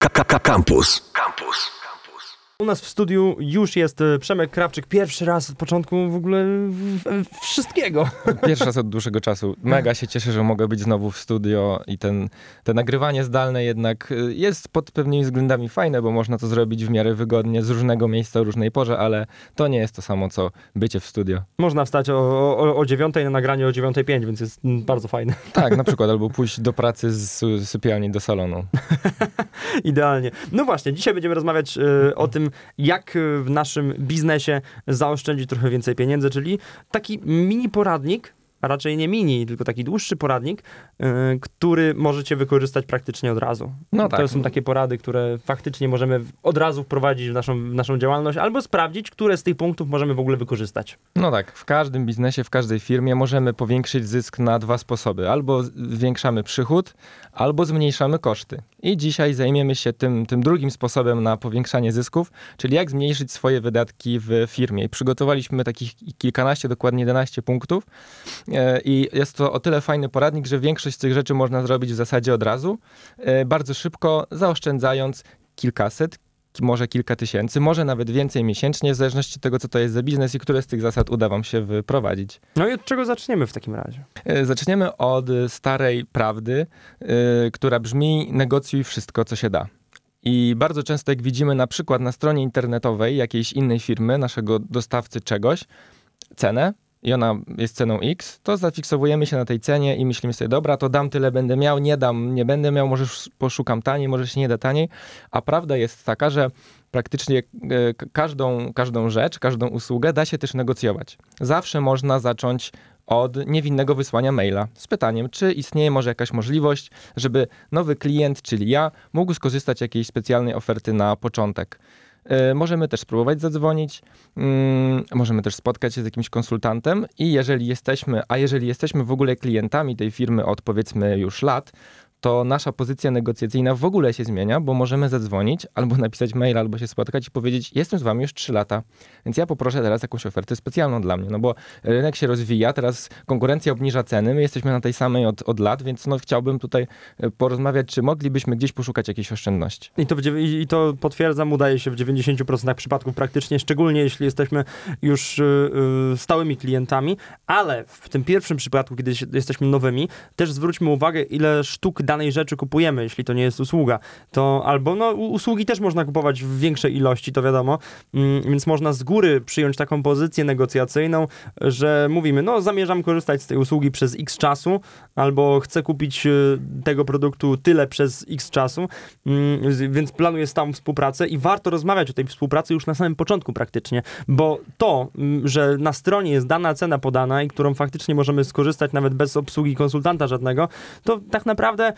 Campus. Campus. U nas w studiu już jest e, Przemek Krawczyk. Pierwszy raz od początku w ogóle wszystkiego. Pierwszy raz od dłuższego czasu. Mega się cieszę, że mogę być znowu w studio i ten, te nagrywanie zdalne jednak y, jest pod pewnymi względami fajne, bo można to zrobić w miarę wygodnie z różnego miejsca o różnej porze, ale to nie jest to samo, co bycie w studio. Można wstać o, o, o 9 na nagranie o 9.05, więc jest mm, bardzo fajne. Tak, na przykład, albo pójść do pracy z sy- sypialni do salonu. Idealnie. No właśnie, dzisiaj będziemy rozmawiać e, o tym, jak e, w naszym biznesie zaoszczędzić trochę więcej pieniędzy, czyli taki mini poradnik, a raczej nie mini, tylko taki dłuższy poradnik, e, który możecie wykorzystać praktycznie od razu. No To tak. są takie porady, które faktycznie możemy od razu wprowadzić w naszą, w naszą działalność, albo sprawdzić, które z tych punktów możemy w ogóle wykorzystać. No tak, w każdym biznesie, w każdej firmie możemy powiększyć zysk na dwa sposoby. Albo zwiększamy przychód, albo zmniejszamy koszty. I dzisiaj zajmiemy się tym, tym drugim sposobem na powiększanie zysków, czyli jak zmniejszyć swoje wydatki w firmie. I przygotowaliśmy takich kilkanaście, dokładnie 11 punktów. E, I jest to o tyle fajny poradnik, że większość z tych rzeczy można zrobić w zasadzie od razu, e, bardzo szybko, zaoszczędzając kilkaset, ki- może kilka tysięcy, może nawet więcej miesięcznie, w zależności od tego, co to jest za biznes i które z tych zasad uda wam się wyprowadzić. No i od czego zaczniemy w takim razie? E, Zaczniemy od starej prawdy, e, która brzmi: negocjuj wszystko, co się da. I bardzo często, jak widzimy na przykład na stronie internetowej jakiejś innej firmy, naszego dostawcy czegoś, cenę, i ona jest ceną X, to zafiksowujemy się na tej cenie i myślimy sobie, dobra, to dam tyle będę miał, nie dam, nie będę miał, może sz- poszukam taniej, może się nie da taniej. A prawda jest taka, że praktycznie e, każdą, każdą rzecz, każdą usługę da się też negocjować. Zawsze można zacząć od niewinnego wysłania maila z pytaniem, czy istnieje może jakaś możliwość, żeby nowy klient, czyli ja, mógł skorzystać z jakiejś specjalnej oferty na początek. E, Możemy też spróbować zadzwonić, mm, możemy też spotkać się z jakimś konsultantem i jeżeli jesteśmy, a jeżeli jesteśmy w ogóle klientami tej firmy od powiedzmy już lat, to nasza pozycja negocjacyjna w ogóle się zmienia, bo możemy zadzwonić albo napisać mail, albo się spotkać i powiedzieć, jestem z wami już 3 lata, więc ja poproszę teraz jakąś ofertę specjalną dla mnie, no bo rynek się rozwija, teraz konkurencja obniża ceny, my jesteśmy na tej samej od, od lat, więc no chciałbym tutaj e, porozmawiać, czy moglibyśmy gdzieś poszukać jakiejś oszczędności. I to, i to potwierdzam, udaje się w 90% przypadków praktycznie, szczególnie jeśli jesteśmy już y, y, stałymi klientami, ale w tym pierwszym przypadku, kiedy jesteśmy nowymi, też zwróćmy uwagę, ile sztuk danej rzeczy kupujemy, jeśli to nie jest usługa. To albo, no, usługi też można kupować w większej ilości, to wiadomo, mm, więc można z góry przyjąć taką pozycję negocjacyjną, że mówimy, no, zamierzam korzystać z tej usługi przez x czasu, albo chcę kupić y, tego produktu tyle przez x czasu, Mm, więc planuję stałą współpracę i warto rozmawiać o tej współpracy już na samym początku praktycznie, bo to, mm, że na stronie jest dana cena podana i którą faktycznie możemy skorzystać nawet bez obsługi konsultanta żadnego, to tak naprawdę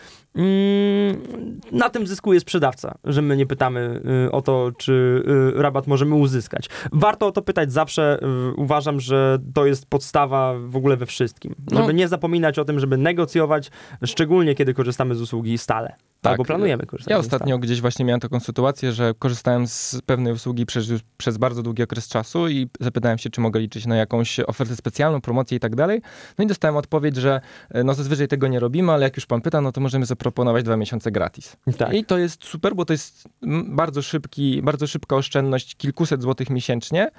na tym zyskuje sprzedawca, że my nie pytamy y, o to, czy y, rabat możemy uzyskać. Warto o to pytać zawsze. y, Uważam, że to jest podstawa w ogóle we wszystkim. No. Żeby nie zapominać o tym, żeby negocjować, szczególnie kiedy korzystamy z usługi stale. Tak. Albo planujemy korzystać Ja ostatnio gdzieś właśnie miałem taką sytuację, że korzystałem z pewnej usługi przez, przez bardzo długi okres czasu i zapytałem się, czy mogę liczyć na jakąś ofertę specjalną, promocję i tak dalej. No i dostałem odpowiedź, że e, no zazwyczaj tego nie robimy, ale jak już pan pyta, no to możemy zaproponować dwa miesiące gratis. Tak. I to jest super, bo to jest bardzo szybki, bardzo szybka oszczędność kilkuset złotych miesięcznie,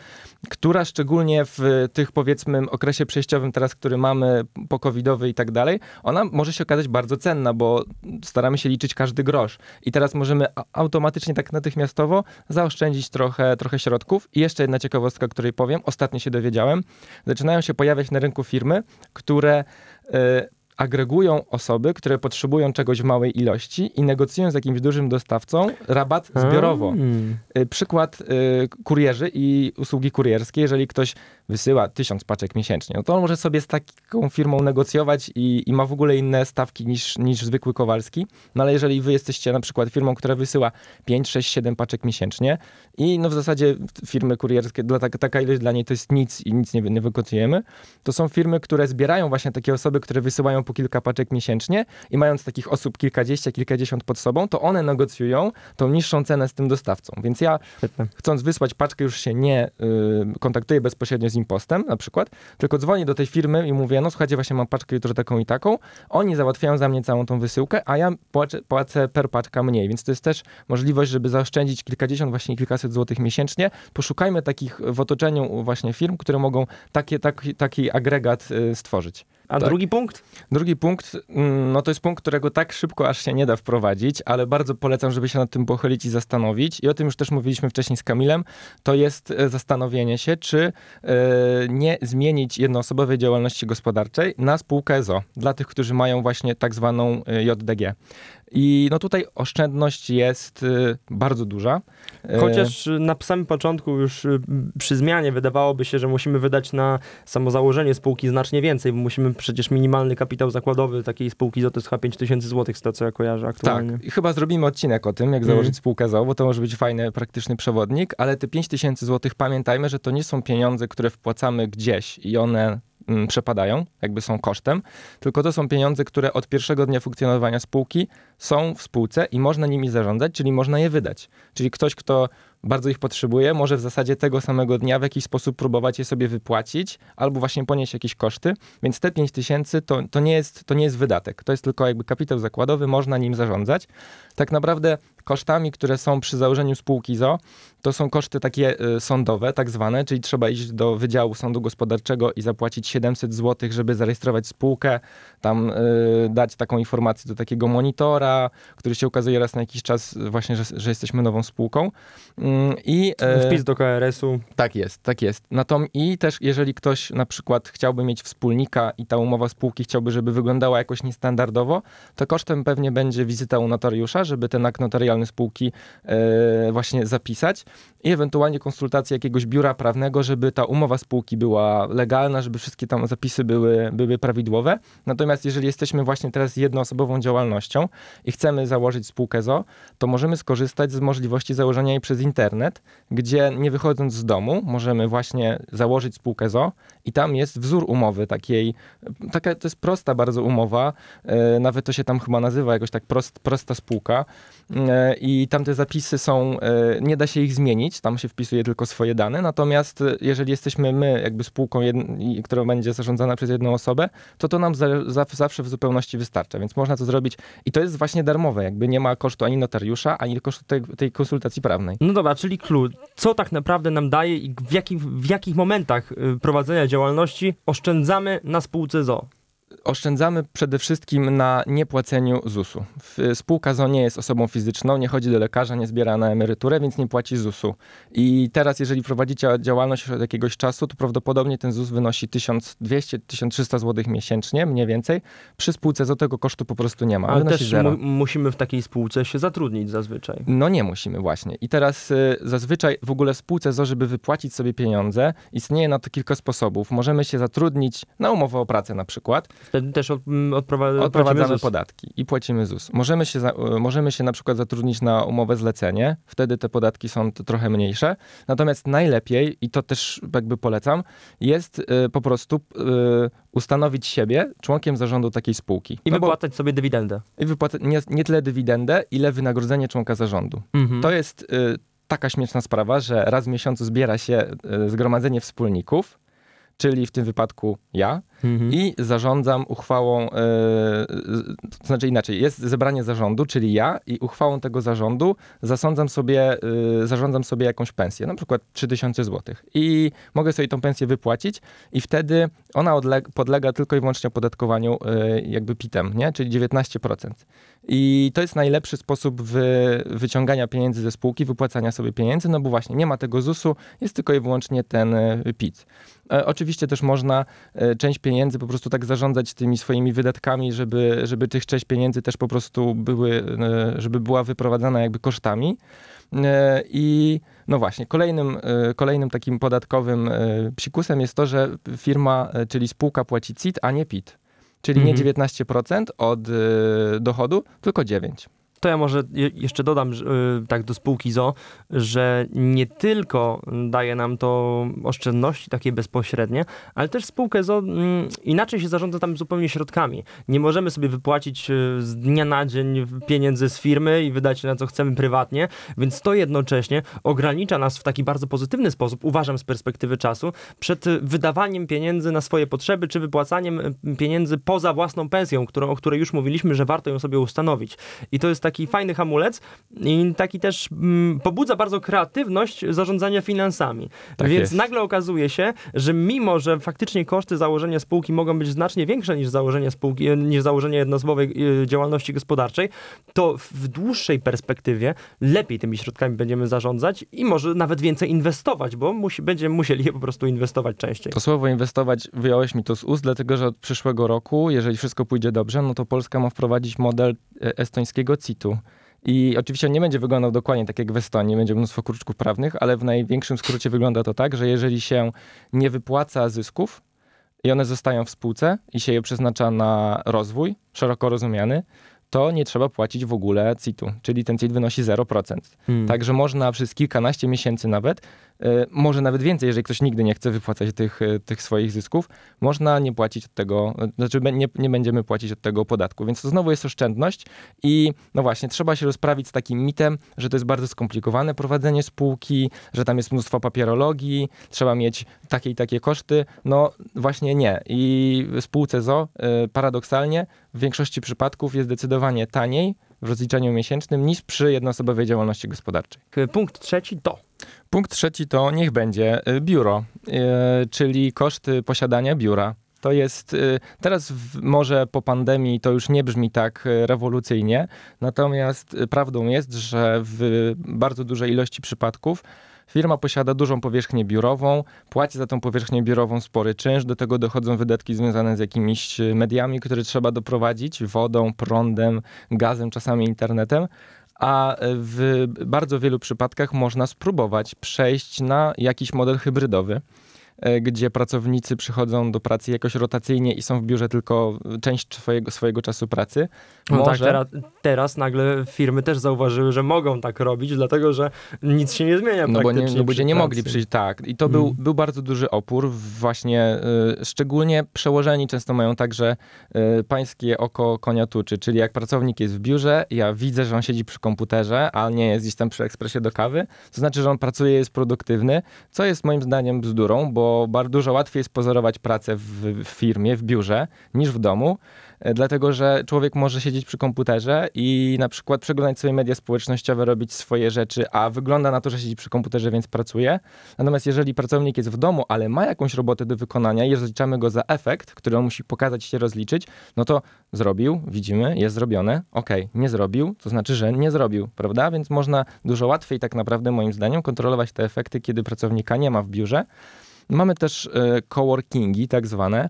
która szczególnie w tych powiedzmy okresie przejściowym teraz, który mamy po covidowy i tak dalej, ona może się okazać bardzo cenna, bo staramy się liczyć każdy grosz. I teraz możemy automatycznie tak natychmiastowo zaoszczędzić trochę, trochę środków. I jeszcze jedna ciekawostka, której powiem, ostatnio się dowiedziałem, zaczynają się pojawiać na rynku firmy, które e, agregują osoby, które potrzebują czegoś w małej ilości i negocjują z jakimś dużym dostawcą rabat zbiorowo. Mm. Y, Przykład y, kurierzy i usługi kurierskie. Jeżeli ktoś wysyła tysiąc paczek miesięcznie, no to on może sobie z taką firmą negocjować i, i ma w ogóle inne stawki niż, niż zwykły Kowalski. No ale jeżeli wy jesteście na przykład firmą, która wysyła 5, 6, 7 paczek miesięcznie i no w zasadzie firmy kurierskie, dla, tak- taka ilość dla niej to jest nic i nic nie, nie negocjujemy, to są firmy, które zbierają właśnie takie osoby, które wysyłają po kilka paczek miesięcznie i mając takich osób kilkadziesiąt, kilkadziesiąt pod sobą, to one negocjują tą niższą cenę z tym dostawcą. Więc ja chcąc wysłać paczkę, już się nie y, kontaktuję bezpośrednio z z impostem na przykład, tylko dzwonię do tej firmy i mówię, no słuchajcie, właśnie mam paczkę jutro taką i taką, oni załatwiają za mnie całą tą wysyłkę, a ja płacę, płacę per paczka mniej, więc to jest też możliwość, żeby zaoszczędzić kilkadziesiąt, właśnie kilkaset złotych miesięcznie. Poszukajmy takich w otoczeniu właśnie firm, które mogą takie, taki, agregat y, stworzyć. A Tak. drugi punkt? Drugi punkt, mm, no to jest punkt, którego tak szybko aż się nie da wprowadzić, ale bardzo polecam, żeby się nad tym pochylić i zastanowić. I o tym już też mówiliśmy wcześniej z Kamilem. To jest e, zastanowienie się, czy e, nie zmienić jednoosobowej działalności gospodarczej na spółkę ZO dla tych, którzy mają właśnie tak zwaną e, JDG. I no tutaj oszczędność jest e, bardzo duża. E, Chociaż y, na samym początku już y, przy zmianie wydawałoby się, że musimy wydać na samo założenie spółki znacznie więcej, bo musimy przecież minimalny kapitał zakładowy takiej spółki to jest chyba 5 tysięcy złotych z tego, co ja kojarzę aktualnie. Tak, i chyba zrobimy odcinek o tym, jak Mhm. założyć spółkę ZOO, bo to może być fajny, praktyczny przewodnik, ale te 5 tysięcy złotych pamiętajmy, że to nie są pieniądze, które wpłacamy gdzieś i one mm, przepadają, jakby są kosztem, tylko to są pieniądze, które od pierwszego dnia funkcjonowania spółki są w spółce i można nimi zarządzać, czyli można je wydać. Czyli ktoś, kto bardzo ich potrzebuje, może w zasadzie tego samego dnia w jakiś sposób próbować je sobie wypłacić albo właśnie ponieść jakieś koszty, więc te 5 tysięcy to, to, nie jest, to nie jest wydatek, to jest tylko jakby kapitał zakładowy, można nim zarządzać. Tak naprawdę kosztami, które są przy założeniu spółki ZO, to są koszty takie y, sądowe, tak zwane, czyli trzeba iść do Wydziału Sądu Gospodarczego i zapłacić 700 zł, żeby zarejestrować spółkę, tam y, dać taką informację do takiego monitora, który się ukazuje raz na jakiś czas właśnie, że, że jesteśmy nową spółką. Mm, I e, Wpis do KRS-u. tak jest, tak jest. Natom i też jeżeli ktoś na przykład chciałby mieć wspólnika i ta umowa spółki chciałby, żeby wyglądała jakoś niestandardowo, to kosztem pewnie będzie wizyta u notariusza, żeby ten akt notarialny spółki e, właśnie zapisać i ewentualnie konsultacja jakiegoś biura prawnego, żeby ta umowa spółki była legalna, żeby wszystkie tam zapisy były, były prawidłowe. Natomiast jeżeli jesteśmy właśnie teraz jednoosobową działalnością i chcemy założyć spółkę ZO, to możemy skorzystać z możliwości założenia jej przez internet, gdzie nie wychodząc z domu, możemy właśnie założyć spółkę ZO i tam jest wzór umowy takiej, taka to jest prosta bardzo umowa, e, nawet to się tam chyba nazywa jakoś tak prost, prosta spółka e, i tam te zapisy są, e, nie da się ich zmienić, tam się wpisuje tylko swoje dane, natomiast jeżeli jesteśmy my jakby spółką, która będzie zarządzana przez jedną osobę, to to nam za, za, zawsze w zupełności wystarcza, więc można to zrobić i to jest właśnie darmowe, jakby nie ma kosztu ani notariusza, ani kosztu tej, tej konsultacji prawnej. No dobra, czyli clue. Co tak naprawdę nam daje i w jakich, w jakich momentach y, prowadzenia działalności oszczędzamy na spółce ZO? Oszczędzamy przede wszystkim na niepłaceniu ZUS-u. Spółka ZO nie jest osobą fizyczną, nie chodzi do lekarza, nie zbiera na emeryturę, więc nie płaci ZUS-u. I teraz, jeżeli prowadzicie działalność od jakiegoś czasu, to prawdopodobnie ten ZUS wynosi 1200-1300 zł miesięcznie, mniej więcej. Przy spółce ZO tego kosztu po prostu nie ma. Ale też zero. mu, musimy w takiej spółce się zatrudnić zazwyczaj. No nie musimy właśnie. I teraz y, zazwyczaj w ogóle w spółce ZO, żeby wypłacić sobie pieniądze, istnieje na to kilka sposobów. Możemy się zatrudnić na umowę o pracę na przykład, Wtedy też od, m, odprowa- Odprowadzamy podatki i płacimy ZUS. Możemy się, za, y, możemy się na przykład zatrudnić na umowę zlecenie, wtedy te podatki są trochę mniejsze. Natomiast najlepiej, i to też jakby polecam, jest y, po prostu y, ustanowić siebie członkiem zarządu takiej spółki. I No bo- wypłacać sobie dywidendę. i wypłacać nie, nie tyle dywidendę, ile wynagrodzenie członka zarządu. Mhm. To jest y, taka śmieszna sprawa, że raz w miesiącu zbiera się zgromadzenie wspólników, czyli w tym wypadku ja, Mhm. i zarządzam uchwałą, e, to znaczy inaczej, jest zebranie zarządu, czyli ja i uchwałą tego zarządu zasądzam sobie, e, zarządzam sobie jakąś pensję, na przykład 3000 zł i mogę sobie tą pensję wypłacić i wtedy ona odle- podlega tylko i wyłącznie opodatkowaniu e, jakby PIT-em, nie? czyli 19%. I to jest najlepszy sposób wy, wyciągania pieniędzy ze spółki, wypłacania sobie pieniędzy, no bo właśnie nie ma tego ZUS-u, jest tylko i wyłącznie ten PIT. E, Oczywiście też można e, część pieniędzy po prostu tak zarządzać tymi swoimi wydatkami, żeby, żeby tych część pieniędzy też po prostu były, e, żeby była wyprowadzana jakby kosztami. I no właśnie, kolejnym, kolejnym takim podatkowym psikusem jest to, że firma, czyli spółka płaci CIT, a nie PIT. Czyli nie Mhm. 19% od dochodu, tylko 9%. To ja może je, jeszcze dodam y, tak do spółki ZO, że nie tylko daje nam to oszczędności takie bezpośrednie, ale też spółkę ZO mm, inaczej się zarządza tam zupełnie środkami. Nie możemy sobie wypłacić y, z dnia na dzień pieniędzy z firmy i wydać na co chcemy prywatnie, więc to jednocześnie ogranicza nas w taki bardzo pozytywny sposób, uważam z perspektywy czasu, przed wydawaniem pieniędzy na swoje potrzeby, czy wypłacaniem y, pieniędzy poza własną pensją, którą, o której już mówiliśmy, że warto ją sobie ustanowić. I to jest taki fajny hamulec i taki też mm, pobudza bardzo kreatywność zarządzania finansami. Tak Więc jest. nagle okazuje się, że mimo, że faktycznie koszty założenia spółki mogą być znacznie większe niż założenie spółki, e, niż założenie jednoosobowej e, działalności gospodarczej, to w dłuższej perspektywie lepiej tymi środkami będziemy zarządzać i może nawet więcej inwestować, bo musi, będziemy musieli je po prostu inwestować częściej. To słowo inwestować wyjąłeś mi to z ust, dlatego że od przyszłego roku, jeżeli wszystko pójdzie dobrze, no to Polska ma wprowadzić model e, estońskiego I oczywiście on nie będzie wyglądał dokładnie tak jak w Estonii, będzie mnóstwo kruczków prawnych, ale w największym skrócie wygląda to tak, że jeżeli się nie wypłaca zysków i one zostają w spółce i się je przeznacza na rozwój, szeroko rozumiany, to nie trzeba płacić w ogóle CIT-u, czyli ten CIT wynosi 0%. Hmm. Także można przez kilkanaście miesięcy nawet, może nawet więcej, jeżeli ktoś nigdy nie chce wypłacać tych, e, tych swoich zysków, można nie płacić od tego, e, znaczy nie, nie będziemy płacić od tego podatku. Więc to znowu jest oszczędność i no właśnie, trzeba się rozprawić z takim mitem, że to jest bardzo skomplikowane prowadzenie spółki, że tam jest mnóstwo papierologii, trzeba mieć takie i takie koszty. No właśnie nie. I spółce ZO e, paradoksalnie w większości przypadków jest zdecydowanie taniej w rozliczeniu miesięcznym niż przy jednoosobowej działalności gospodarczej. Punkt trzeci to. Punkt trzeci to niech będzie y, biuro, y, czyli koszty posiadania biura. To jest y, teraz w, może po pandemii to już nie brzmi tak rewolucyjnie, natomiast prawdą jest, że w bardzo dużej ilości przypadków firma posiada dużą powierzchnię biurową, płaci za tą powierzchnię biurową spory czynsz, do tego dochodzą wydatki związane z jakimiś y, mediami, które trzeba doprowadzić, wodą, prądem, gazem, czasami internetem a w bardzo wielu przypadkach można spróbować przejść na jakiś model hybrydowy, e, gdzie pracownicy przychodzą do pracy jakoś rotacyjnie i są w biurze tylko część swojego, swojego czasu pracy. No tak, teraz, teraz nagle firmy też zauważyły, że mogą tak robić, dlatego że nic się nie zmienia No bo, nie, no ludzie nie mogli przyjść, tak. I to był, Mm. był bardzo duży opór, właśnie y, szczególnie przełożeni często mają także y, pańskie oko konia tuczy, czyli jak pracownik jest w biurze, ja widzę, że on siedzi przy komputerze, a nie jest gdzieś tam przy ekspresie do kawy, to znaczy, że on pracuje, jest produktywny, co jest moim zdaniem bzdurą, bo bardzo dużo łatwiej jest pozorować pracę w, w firmie, w biurze, niż w domu, dlatego że człowiek może siedzieć przy komputerze i na przykład przeglądać sobie media społecznościowe, robić swoje rzeczy, a wygląda na to, że siedzi przy komputerze, więc pracuje. Natomiast jeżeli pracownik jest w domu, ale ma jakąś robotę do wykonania i rozliczamy go za efekt, który on musi pokazać się rozliczyć, no to zrobił, widzimy, jest zrobione, okej, nie zrobił, to znaczy, że nie zrobił, prawda? Więc można dużo łatwiej tak naprawdę moim zdaniem kontrolować te efekty, kiedy pracownika nie ma w biurze. Mamy też e, coworkingi tak zwane,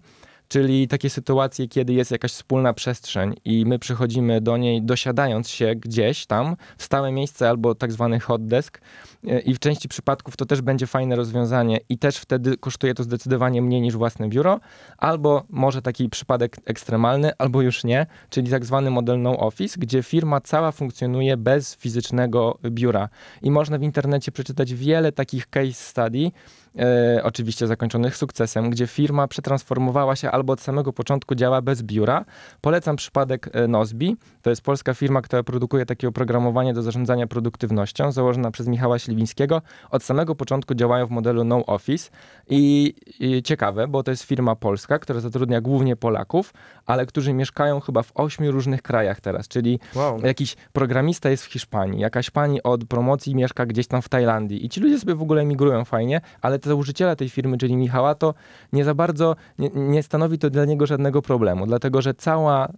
czyli takie sytuacje, kiedy jest jakaś wspólna przestrzeń i my przychodzimy do niej dosiadając się gdzieś tam w stałe miejsce albo tak zwany hot desk e, i w części przypadków to też będzie fajne rozwiązanie i też wtedy kosztuje to zdecydowanie mniej niż własne biuro, albo może taki przypadek ekstremalny, albo już nie, czyli tak zwany model no office, gdzie firma cała funkcjonuje bez fizycznego biura. I można w internecie przeczytać wiele takich case study, e, oczywiście zakończonych sukcesem, gdzie firma przetransformowała się albo od samego początku działa bez biura. Polecam przypadek e, Nozbi. To jest polska firma, która produkuje takie oprogramowanie do zarządzania produktywnością, założona przez Michała Śliwińskiego. Od samego początku działają w modelu no office i, i ciekawe, bo to jest firma polska, która zatrudnia głównie Polaków, ale którzy mieszkają chyba w ośmiu różnych krajach teraz, czyli Wow. Jakiś programista jest w Hiszpanii, jakaś pani od promocji mieszka gdzieś tam w Tajlandii i ci ludzie sobie w ogóle migrują fajnie, ale te założyciele tej firmy, czyli Michała, to nie za bardzo, nie, nie stanowi to dla niego żadnego problemu, dlatego że cała y,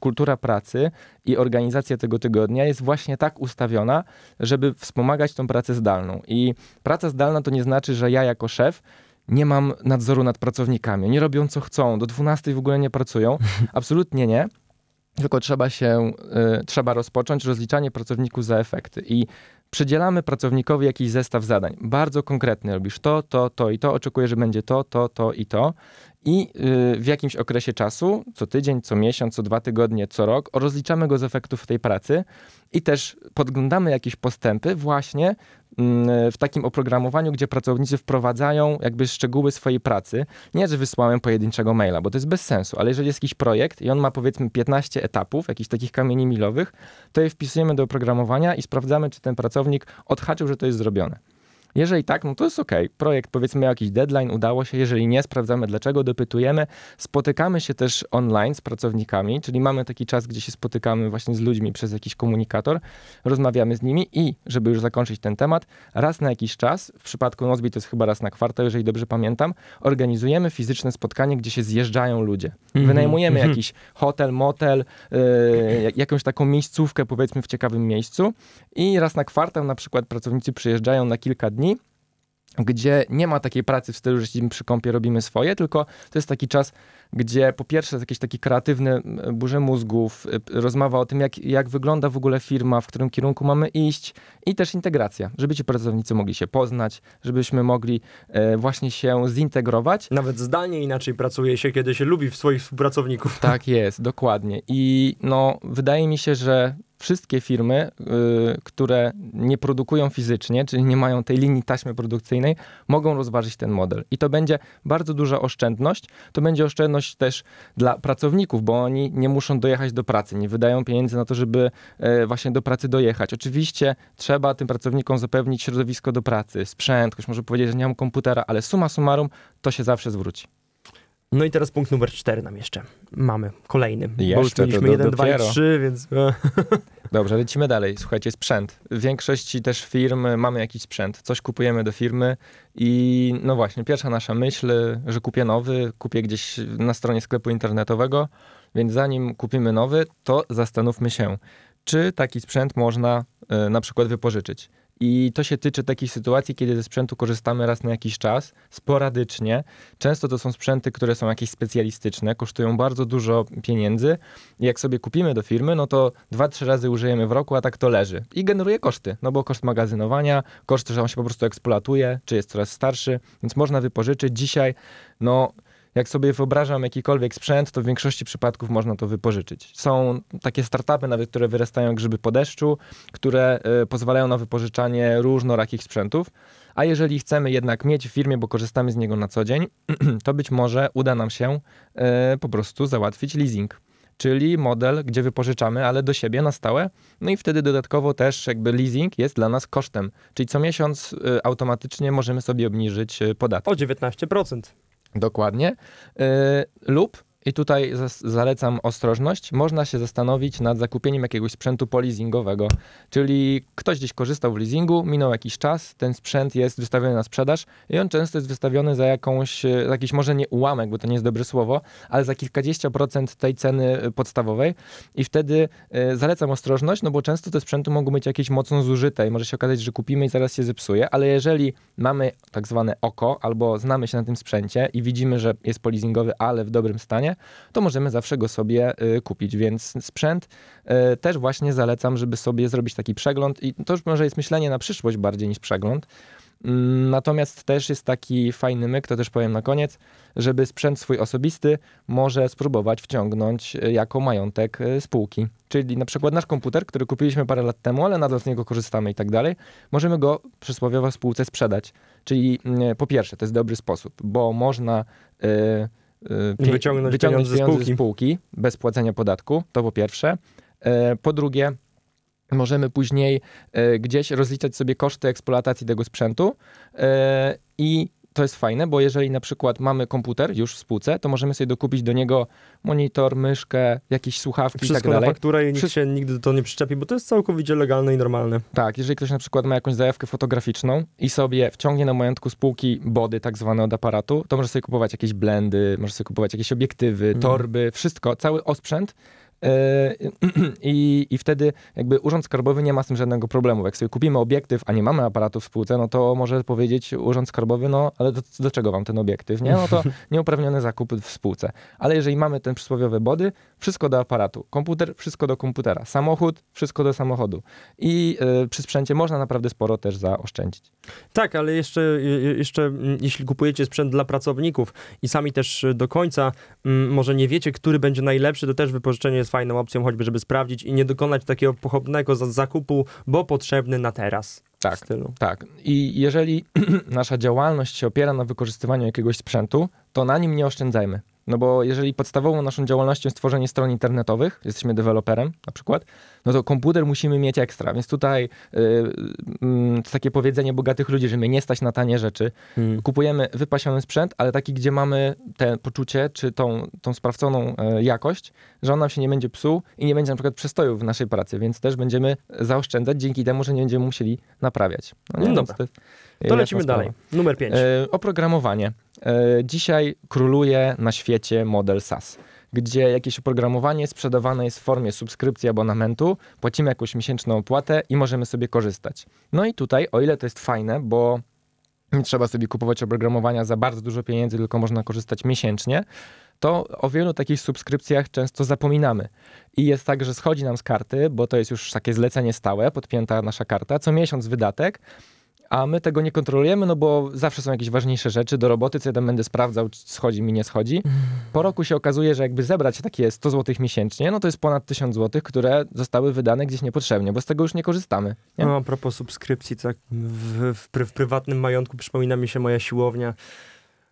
kultura pracy i organizacja tego tygodnia jest właśnie tak ustawiona, żeby wspomagać tą pracę zdalną. I praca zdalna to nie znaczy, że ja jako szef nie mam nadzoru nad pracownikami. Oni robią co chcą, do 12 w ogóle nie pracują. Absolutnie nie. Tylko trzeba się, y, trzeba rozpocząć rozliczanie pracowników za efekty i przydzielamy pracownikowi jakiś zestaw zadań. Bardzo konkretny. Robisz to, to, to i to. Oczekuję, że będzie to, to, to i to. I y, w jakimś okresie czasu, co tydzień, co miesiąc, co dwa tygodnie, co rok, rozliczamy go z efektów tej pracy i też podglądamy jakieś postępy właśnie mm, w takim oprogramowaniu, gdzie pracownicy wprowadzają jakby szczegóły swojej pracy. Nie, że wysłałem pojedynczego maila, bo to jest bez sensu, ale jeżeli jest jakiś projekt i on ma powiedzmy 15 etapów, jakichś takich kamieni milowych, to je wpisujemy do oprogramowania i sprawdzamy, czy ten pracownik odhaczył, że to jest zrobione. Jeżeli tak, no to jest ok. Projekt powiedzmy miał jakiś deadline, udało się. Jeżeli nie, sprawdzamy dlaczego, dopytujemy. Spotykamy się też online z pracownikami, czyli mamy taki czas, gdzie się spotykamy właśnie z ludźmi przez jakiś komunikator, rozmawiamy z nimi i, żeby już zakończyć ten temat, raz na jakiś czas, w przypadku Nozbi to jest chyba raz na kwartał, jeżeli dobrze pamiętam, organizujemy fizyczne spotkanie, gdzie się zjeżdżają ludzie. Mhm. Wynajmujemy Mhm. jakiś hotel, motel, yy, jakąś taką miejscówkę powiedzmy w ciekawym miejscu i raz na kwartał na przykład pracownicy przyjeżdżają na kilka dni gdzie nie ma takiej pracy w stylu, że siedzimy przy kąpie, robimy swoje, tylko to jest taki czas, gdzie po pierwsze jest jakiś taki kreatywny burze mózgów, y, rozmowa o tym, jak, jak wygląda w ogóle firma, w którym kierunku mamy iść i też integracja, żeby ci pracownicy mogli się poznać, żebyśmy mogli e, właśnie się zintegrować. Nawet zdalnie inaczej pracuje się, kiedy się lubi w swoich współpracowników. Tak jest, dokładnie. I no, wydaje mi się, że wszystkie firmy, y, które nie produkują fizycznie, czyli nie mają tej linii taśmy produkcyjnej, mogą rozważyć ten model. I to będzie bardzo duża oszczędność. To będzie oszczędność też dla pracowników, bo oni nie muszą dojechać do pracy, nie wydają pieniędzy na to, żeby e, właśnie do pracy dojechać. Oczywiście trzeba tym pracownikom zapewnić środowisko do pracy, sprzęt, ktoś może powiedzieć, że nie mam komputera, ale suma summarum to się zawsze zwróci. No i teraz punkt numer cztery nam jeszcze mamy, kolejny. bo już Jeszcze, mieliśmy do- jeden, dwa i trzy, więc... e, Dobrze, lecimy dalej. Słuchajcie, sprzęt. W większości też firm mamy jakiś sprzęt. Coś kupujemy do firmy i no właśnie, pierwsza nasza myśl, że kupię nowy, kupię gdzieś na stronie sklepu internetowego, więc zanim kupimy nowy, to zastanówmy się, czy taki sprzęt można e, na przykład wypożyczyć. I to się tyczy takich sytuacji, kiedy ze sprzętu korzystamy raz na jakiś czas, sporadycznie. Często to są sprzęty, które są jakieś specjalistyczne, kosztują bardzo dużo pieniędzy. I jak sobie kupimy do firmy, no to dwa, trzy razy użyjemy w roku, a tak to leży. I generuje koszty, no bo koszt magazynowania, koszt, że on się po prostu eksploatuje, czy jest coraz starszy, więc można wypożyczyć. Dzisiaj, no jak sobie wyobrażam jakikolwiek sprzęt, to w większości przypadków można to wypożyczyć. Są takie startupy nawet, które wyrastają grzyby po deszczu, które y, pozwalają na wypożyczanie różnorakich sprzętów. A jeżeli chcemy jednak mieć w firmie, bo korzystamy z niego na co dzień, to być może uda nam się y, po prostu załatwić leasing. Czyli model, gdzie wypożyczamy, ale do siebie na stałe. No i wtedy dodatkowo też jakby leasing jest dla nas kosztem. Czyli co miesiąc y, automatycznie możemy sobie obniżyć podatek. O 19%. Dokładnie. Yy, lub, i tutaj zalecam ostrożność, można się zastanowić nad zakupieniem jakiegoś sprzętu poleasingowego. Czyli ktoś gdzieś korzystał w leasingu, minął jakiś czas, ten sprzęt jest wystawiony na sprzedaż i on często jest wystawiony za jakąś, e, jakiś może nie ułamek, bo to nie jest dobre słowo, ale za kilkadziesiąt procent tej ceny e, podstawowej. I wtedy e, zalecam ostrożność, no bo często te sprzęty mogą być jakieś mocno zużyte i może się okazać, że kupimy i zaraz się zepsuje, ale jeżeli mamy tak zwane oko albo znamy się na tym sprzęcie i widzimy, że jest polizingowy, ale w dobrym stanie, to możemy zawsze go sobie y, kupić, więc sprzęt y, też właśnie zalecam, żeby sobie zrobić taki przegląd i to już może jest myślenie na przyszłość bardziej niż przegląd. Mm, Natomiast też jest taki fajny myk, to też powiem na koniec, żeby sprzęt swój osobisty może spróbować wciągnąć y, jako majątek spółki. Czyli na przykład nasz komputer, który kupiliśmy parę lat temu, ale nadal z niego korzystamy i tak dalej, możemy go przysłowiowo spółce sprzedać. Czyli mm, po pierwsze, to jest dobry sposób, bo można y, y, pie- Wyciągnąć pieniądze z spółki. spółki bez płacenia podatku, to po pierwsze. E, Po drugie, możemy później e, gdzieś rozliczać sobie koszty eksploatacji tego sprzętu e, i to jest fajne, bo jeżeli na przykład mamy komputer już w spółce, to możemy sobie dokupić do niego monitor, myszkę, jakieś słuchawki i tak Wszystko na dalej. fakturę i nikt Wszystko- się nigdy do to nie przyczepi, bo to jest całkowicie legalne i normalne. Tak, jeżeli ktoś na przykład ma jakąś zajawkę fotograficzną i sobie wciągnie na majątku spółki body tak zwane od aparatu, to może sobie kupować jakieś blendy, może sobie kupować jakieś obiektywy, Mhm. torby, wszystko, cały osprzęt I, I wtedy jakby urząd skarbowy nie ma z tym żadnego problemu. Jak sobie kupimy obiektyw, a nie mamy aparatu w spółce, no to może powiedzieć urząd skarbowy, no ale do, do czego wam ten obiektyw, nie? No to nieuprawniony zakup w spółce. Ale jeżeli mamy ten przysłowiowy body, wszystko do aparatu. Komputer, wszystko do komputera. Samochód, wszystko do samochodu. I y, przy sprzęcie można naprawdę sporo też zaoszczędzić. Tak, ale jeszcze, jeszcze mm, jeśli kupujecie sprzęt dla pracowników i sami też do końca m, może nie wiecie, który będzie najlepszy, to też wypożyczenie jest fajną opcją, choćby żeby sprawdzić i nie dokonać takiego pochopnego zakupu, bo potrzebny na teraz. Tak, tak. I jeżeli nasza działalność się opiera na wykorzystywaniu jakiegoś sprzętu, to na nim nie oszczędzajmy. No bo jeżeli podstawową naszą działalnością jest tworzenie stron internetowych, jesteśmy deweloperem na przykład, no to komputer musimy mieć ekstra. Więc tutaj yy, yy, takie powiedzenie bogatych ludzi, że mnie nie stać na tanie rzeczy. Hmm. Kupujemy wypasiony sprzęt, ale taki, gdzie mamy te poczucie, czy tą, tą sprawdzoną yy, jakość, że on nam się nie będzie psuł i nie będzie na przykład przestojów w naszej pracy, więc też będziemy zaoszczędzać dzięki temu, że nie będziemy musieli naprawiać. No, nie? Dobra. To, to lecimy dalej. Numer 5. E, oprogramowanie. E, dzisiaj króluje na świecie model SaaS gdzie jakieś oprogramowanie sprzedawane jest w formie subskrypcji abonamentu, płacimy jakąś miesięczną opłatę i możemy sobie korzystać. No i tutaj, o ile to jest fajne, bo nie trzeba sobie kupować oprogramowania za bardzo dużo pieniędzy, tylko można korzystać miesięcznie, to o wielu takich subskrypcjach często zapominamy. I jest tak, że schodzi nam z karty, bo to jest już takie zlecenie stałe, podpięta nasza karta, co miesiąc wydatek, a my tego nie kontrolujemy, no bo zawsze są jakieś ważniejsze rzeczy do roboty, co ja tam będę sprawdzał, czy schodzi mi, nie schodzi. Po roku się okazuje, że jakby zebrać takie 100 zł miesięcznie, no to jest ponad 1000 zł, które zostały wydane gdzieś niepotrzebnie, bo z tego już nie korzystamy. Nie? No a propos subskrypcji, tak w, w, w prywatnym majątku przypomina mi się moja siłownia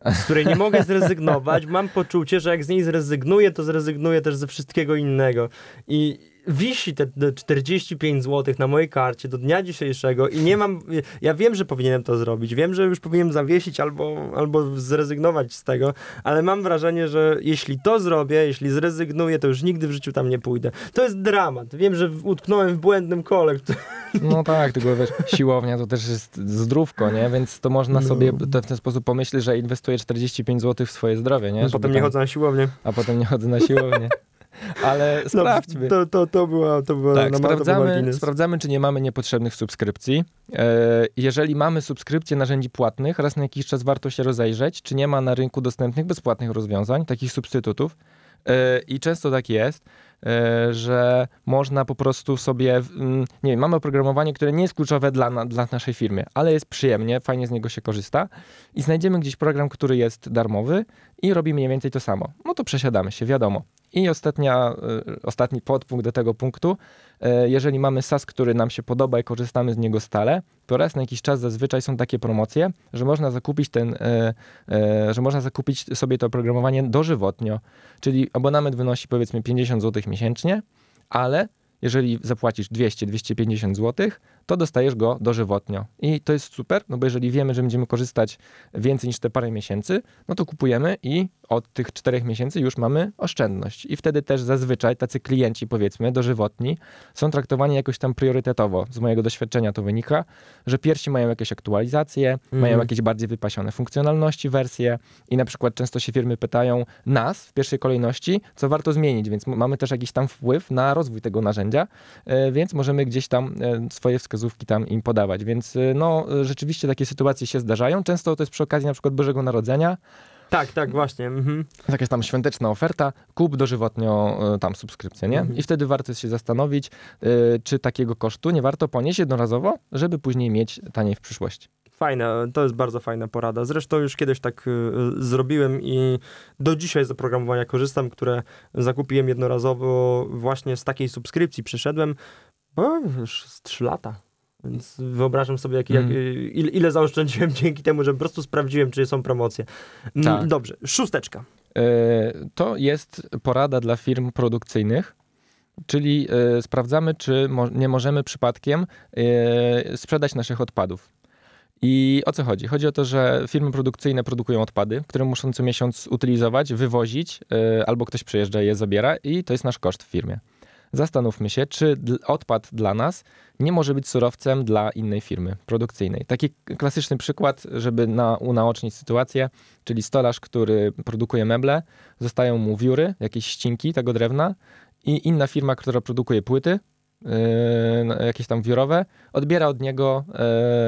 z której nie mogę zrezygnować. Mam poczucie, że jak z niej zrezygnuję, to zrezygnuję też ze wszystkiego innego. I, wisi te, te 45 zł na mojej karcie do dnia dzisiejszego i nie mam, ja wiem, że powinienem to zrobić, wiem, że już powinienem zawiesić albo, albo zrezygnować z tego, ale mam wrażenie, że jeśli to zrobię, jeśli zrezygnuję, to już nigdy w życiu tam nie pójdę. To jest dramat. Wiem, że utknąłem w błędnym kole. No tak, tylko wiesz, siłownia to też jest zdrówko, nie? Więc to można no. sobie w ten sposób pomyśleć, że inwestuję 45 zł w swoje zdrowie, nie? No, potem nie chodzę na siłownię. A potem nie chodzę na siłownię. Ale no, sprawdźmy. To, to, to była, to była tak, sprawdzamy, sprawdzamy, czy nie mamy niepotrzebnych subskrypcji. E, jeżeli mamy subskrypcje narzędzi płatnych, raz na jakiś czas warto się rozejrzeć, czy nie ma na rynku dostępnych bezpłatnych rozwiązań, takich substytutów. E, I często tak jest, e, że można po prostu sobie, mm, nie wiem, mamy oprogramowanie, które nie jest kluczowe dla, dla naszej firmy, ale jest przyjemnie, fajnie z niego się korzysta i znajdziemy gdzieś program, który jest darmowy i robimy mniej więcej to samo. No to przesiadamy się, wiadomo. I ostatnia, y, ostatni podpunkt do tego punktu. Y, jeżeli mamy SAS, który nam się podoba i korzystamy z niego stale, to raz na jakiś czas zazwyczaj są takie promocje, że można zakupić ten, y, że można zakupić sobie to oprogramowanie dożywotnio. Czyli abonament wynosi powiedzmy 50 zł miesięcznie, ale jeżeli zapłacisz 200-250 zł, to dostajesz go dożywotnio. I to jest super, no bo jeżeli wiemy, że będziemy korzystać więcej niż te parę miesięcy, no to kupujemy i od tych czterech miesięcy już mamy oszczędność. I wtedy też zazwyczaj tacy klienci, powiedzmy, dożywotni, są traktowani jakoś tam priorytetowo. Z mojego doświadczenia to wynika, że pierwsi mają jakieś aktualizacje, mm. mają jakieś bardziej wypasione funkcjonalności, wersje i na przykład często się firmy pytają nas w pierwszej kolejności, co warto zmienić, więc mamy też jakiś tam wpływ na rozwój tego narzędzia, e, więc możemy gdzieś tam e, swoje wskazówki tam im podawać. Więc e, no, rzeczywiście takie sytuacje się zdarzają. Często to jest przy okazji na przykład Bożego Narodzenia, tak, tak, właśnie. Mhm. Jakaś tam świąteczna oferta, kup dożywotnio y, tam subskrypcję, nie? Mhm. I wtedy warto się zastanowić, y, czy takiego kosztu nie warto ponieść jednorazowo, żeby później mieć taniej w przyszłości. Fajne, to jest bardzo fajna porada. Zresztą już kiedyś tak y, zrobiłem i do dzisiaj z oprogramowania korzystam, które zakupiłem jednorazowo właśnie z takiej subskrypcji. Przyszedłem, bo już z 3 lata. Więc wyobrażam sobie, jak, jak, mm. ile, ile zaoszczędziłem dzięki temu, że po prostu sprawdziłem, czy są promocje. Mm, tak. Dobrze, szósteczka. E, to jest porada dla firm produkcyjnych. Czyli e, sprawdzamy, czy nie możemy przypadkiem e, sprzedać naszych odpadów. I o co chodzi? Chodzi o to, że firmy produkcyjne produkują odpady, które muszą co miesiąc utylizować, wywozić, albo ktoś przyjeżdża i je zabiera, i to jest nasz koszt w firmie zastanówmy się, czy odpad dla nas nie może być surowcem dla innej firmy produkcyjnej. Taki klasyczny przykład, żeby na, unaocznić sytuację, czyli stolarz, który produkuje meble, zostają mu wióry, jakieś ścinki tego drewna i inna firma, która produkuje płyty, yy, jakieś tam wiórowe, odbiera od niego,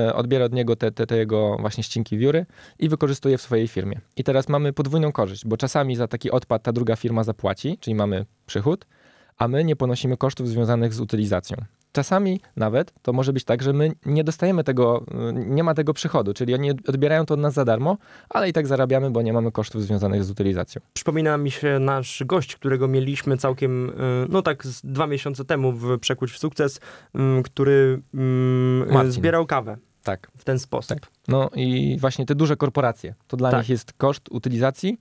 yy, odbiera od niego te, te, te jego właśnie ścinki wióry i wykorzystuje w swojej firmie. I teraz mamy podwójną korzyść, bo czasami za taki odpad ta druga firma zapłaci, czyli mamy przychód, a my nie ponosimy kosztów związanych z utylizacją. Czasami nawet to może być tak, że my nie dostajemy tego, yy, nie ma tego przychodu, czyli oni odbierają to od nas za darmo, ale i tak zarabiamy, bo nie mamy kosztów związanych z utylizacją. Przypomina mi się nasz gość, którego mieliśmy całkiem, y, no tak dwa miesiące temu w Przekuć w Sukces, y, który y, Marcin. zbierał kawę Tak. w ten sposób. No i właśnie te duże korporacje, to dla Tak. nich jest koszt utylizacji,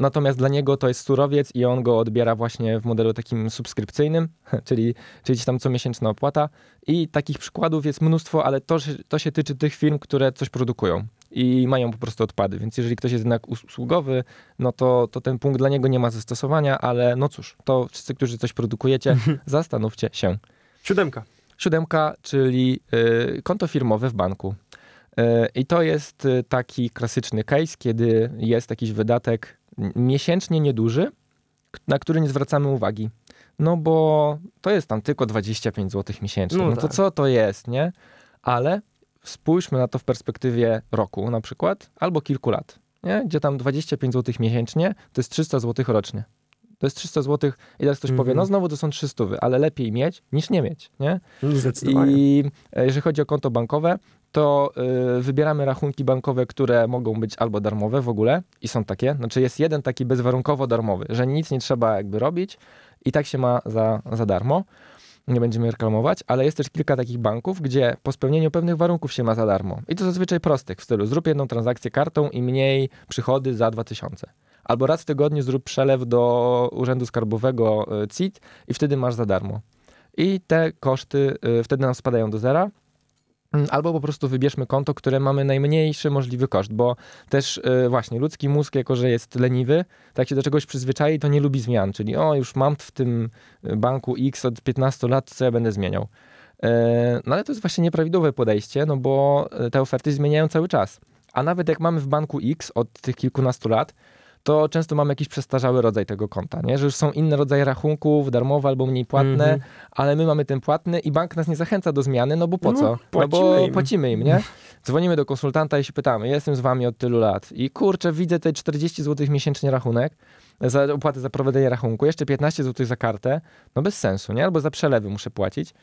natomiast dla niego to jest surowiec i on go odbiera właśnie w modelu takim subskrypcyjnym, czyli, czyli tam comiesięczna opłata i takich przykładów jest mnóstwo, ale to, się- to się tyczy tych firm, które coś produkują i mają po prostu odpady, więc jeżeli ktoś jest jednak us- usługowy, no to, to ten punkt dla niego nie ma zastosowania, ale no cóż, to wszyscy, którzy coś produkujecie, zastanówcie się. Siódemka. Siódemka, czyli y, konto firmowe w banku. I to jest y, taki klasyczny case, kiedy jest jakiś wydatek miesięcznie nieduży, na który nie zwracamy uwagi. No bo to jest tam tylko 25 zł miesięcznie. No No, to tak. co to jest, nie? Ale spójrzmy na to w perspektywie roku na przykład, albo kilku lat, nie? Gdzie tam 25 zł miesięcznie to jest 300 zł rocznie. To jest 300 zł i teraz ktoś powie, Mhm. no znowu to są 300, ale lepiej mieć niż nie mieć, nie? I e, jeżeli chodzi o konto bankowe, to y, wybieramy rachunki bankowe, które mogą być albo darmowe w ogóle i są takie. Znaczy jest jeden taki bezwarunkowo darmowy, że nic nie trzeba jakby robić i tak się ma za, za darmo. Nie będziemy reklamować, ale jest też kilka takich banków, gdzie po spełnieniu pewnych warunków się ma za darmo. I to zazwyczaj prostych, w stylu zrób jedną transakcję kartą i mniej przychody za 2000. Albo raz w tygodniu zrób przelew do Urzędu Skarbowego y, CIT i wtedy masz za darmo. I te koszty y, wtedy nam spadają do zera. Mm, Albo po prostu wybierzmy konto, które mamy najmniejszy możliwy koszt, bo też y, właśnie ludzki mózg, jako że jest leniwy, tak się do czegoś przyzwyczai, to nie lubi zmian, czyli o, już mam w tym y, banku X od 15 lat, co ja będę zmieniał. E, No ale to jest właśnie nieprawidłowe podejście, no bo e, te oferty zmieniają cały czas. A nawet jak mamy w banku X od tych kilkunastu lat, to często mamy jakiś przestarzały rodzaj tego konta, nie? że już są inne rodzaje rachunków, darmowe albo mniej płatne, Mhm. ale my mamy ten płatny i bank nas nie zachęca do zmiany, no bo po No, co? No płacimy bo im. płacimy im, nie? Dzwonimy do konsultanta i się pytamy, ja jestem z wami od tylu lat i kurczę, widzę te 40 zł miesięcznie rachunek, za opłatę za prowadzenie rachunku, jeszcze 15 zł za kartę, no bez sensu, nie? Albo za przelewy muszę płacić.